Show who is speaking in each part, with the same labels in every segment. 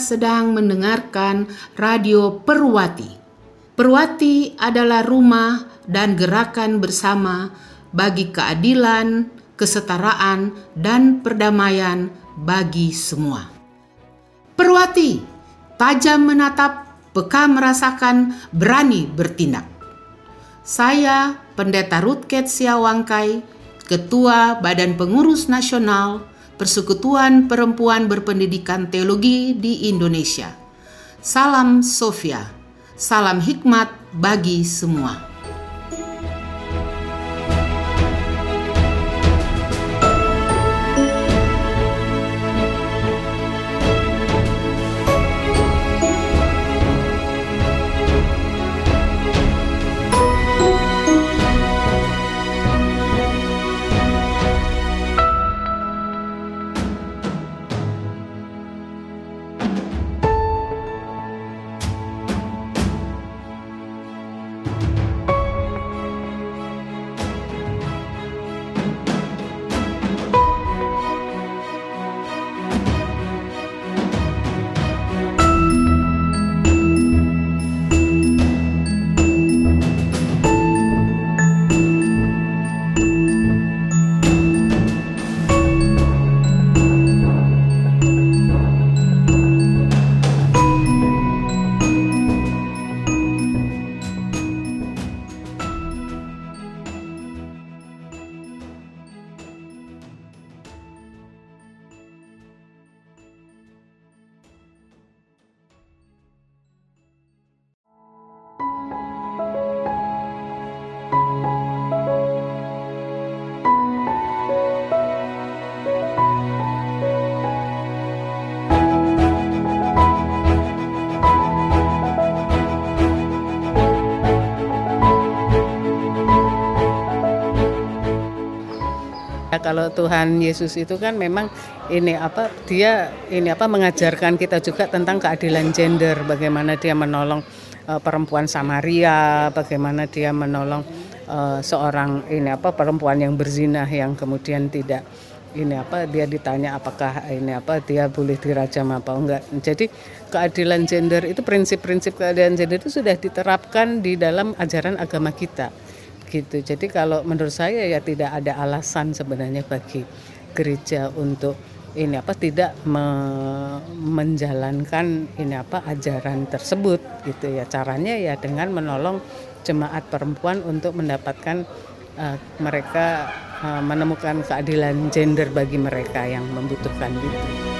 Speaker 1: Sedang mendengarkan Radio Perwati. Perwati adalah rumah dan gerakan bersama bagi keadilan, kesetaraan, dan perdamaian bagi semua. Perwati, tajam menatap, peka merasakan, berani bertindak. Saya, Pendeta Rutket Siawangkai, Ketua Badan Pengurus Nasional Persekutuan Perempuan Berpendidikan Teologi di Indonesia. Salam Sofia, salam hikmat bagi semua.
Speaker 2: Kalau Tuhan Yesus itu kan memang ini apa dia ini apa mengajarkan kita juga tentang keadilan gender. Bagaimana dia menolong uh, perempuan Samaria bagaimana dia menolong uh, seorang ini apa perempuan yang berzina yang kemudian tidak ini apa dia ditanya apakah ini apa dia boleh dirajam apa enggak. Jadi keadilan gender itu prinsip-prinsip keadilan gender itu sudah diterapkan di dalam ajaran agama kita gitu. Jadi kalau menurut saya ya tidak ada alasan sebenarnya bagi gereja untuk ini apa tidak me, menjalankan ini apa ajaran tersebut gitu ya. Caranya ya dengan menolong jemaat perempuan untuk mendapatkan uh, mereka uh, menemukan keadilan gender bagi mereka yang membutuhkan itu.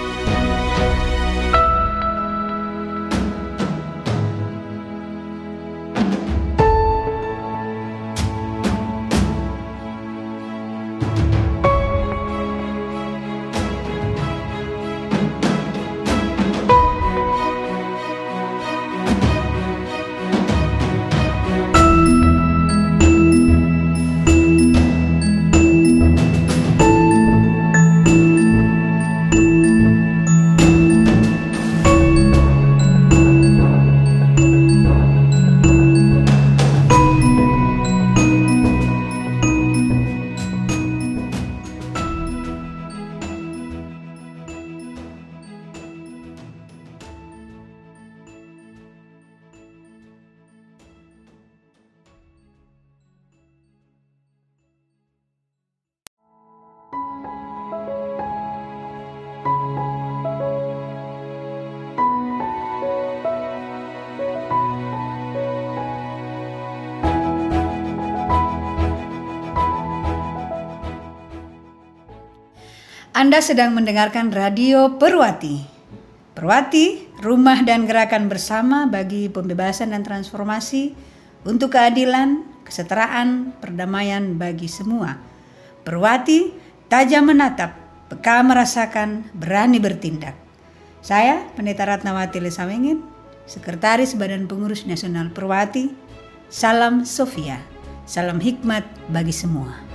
Speaker 3: Anda sedang mendengarkan Radio Perwati. Perwati, rumah dan gerakan bersama bagi pembebasan dan transformasi untuk keadilan, kesetaraan, perdamaian bagi semua. Perwati, tajam menatap, peka merasakan, berani bertindak. Saya, Pendeta Ratnawati Lesamengin, Sekretaris Badan Pengurus Nasional Perwati. Salam Sofia, salam hikmat bagi semua.